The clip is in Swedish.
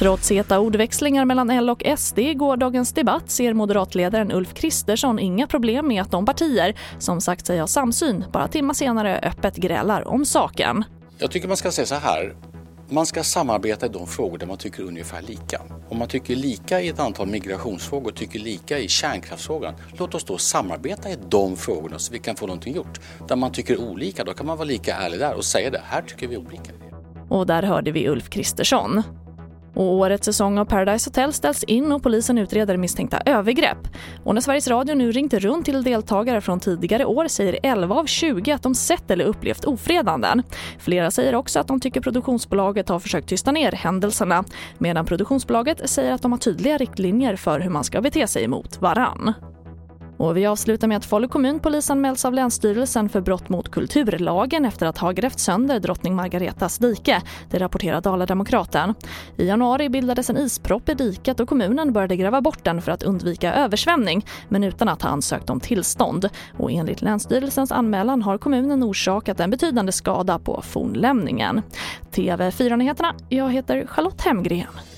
Trots heta ordväxlingar mellan L och SD i gårdagens debatt ser moderatledaren Ulf Kristersson inga problem med att de partier som sagt sig ha samsyn bara timmar senare öppet grälar om saken. Jag tycker man ska säga så här. Man ska samarbeta i de frågor där man tycker ungefär lika. Om man tycker lika i ett antal migrationsfrågor och tycker lika i kärnkraftsfrågan, låt oss då samarbeta i de frågorna så vi kan få någonting gjort. Där man tycker olika, då kan man vara lika ärlig där och säga det. Här tycker vi olika. Och där hörde vi Ulf Kristersson. Och årets säsong av Paradise Hotel ställs in och polisen utreder misstänkta övergrepp. Och när Sveriges Radio nu ringt runt till deltagare från tidigare år säger 11 av 20 att de sett eller upplevt ofredanden. Flera säger också att de tycker produktionsbolaget har försökt tysta ner händelserna medan produktionsbolaget säger att de har tydliga riktlinjer för hur man ska bete sig mot varann. Och vi avslutar med att Falu kommun polisanmäls av Länsstyrelsen för brott mot kulturlagen efter att ha grävt sönder drottning Margaretas dike. Det rapporterar Dala-Demokraten. I januari bildades en ispropp i diket och kommunen började gräva bort den för att undvika översvämning men utan att ha ansökt om tillstånd. Och enligt Länsstyrelsens anmälan har kommunen orsakat en betydande skada på fornlämningen. TV4-nyheterna, jag heter Charlotte Hemgren.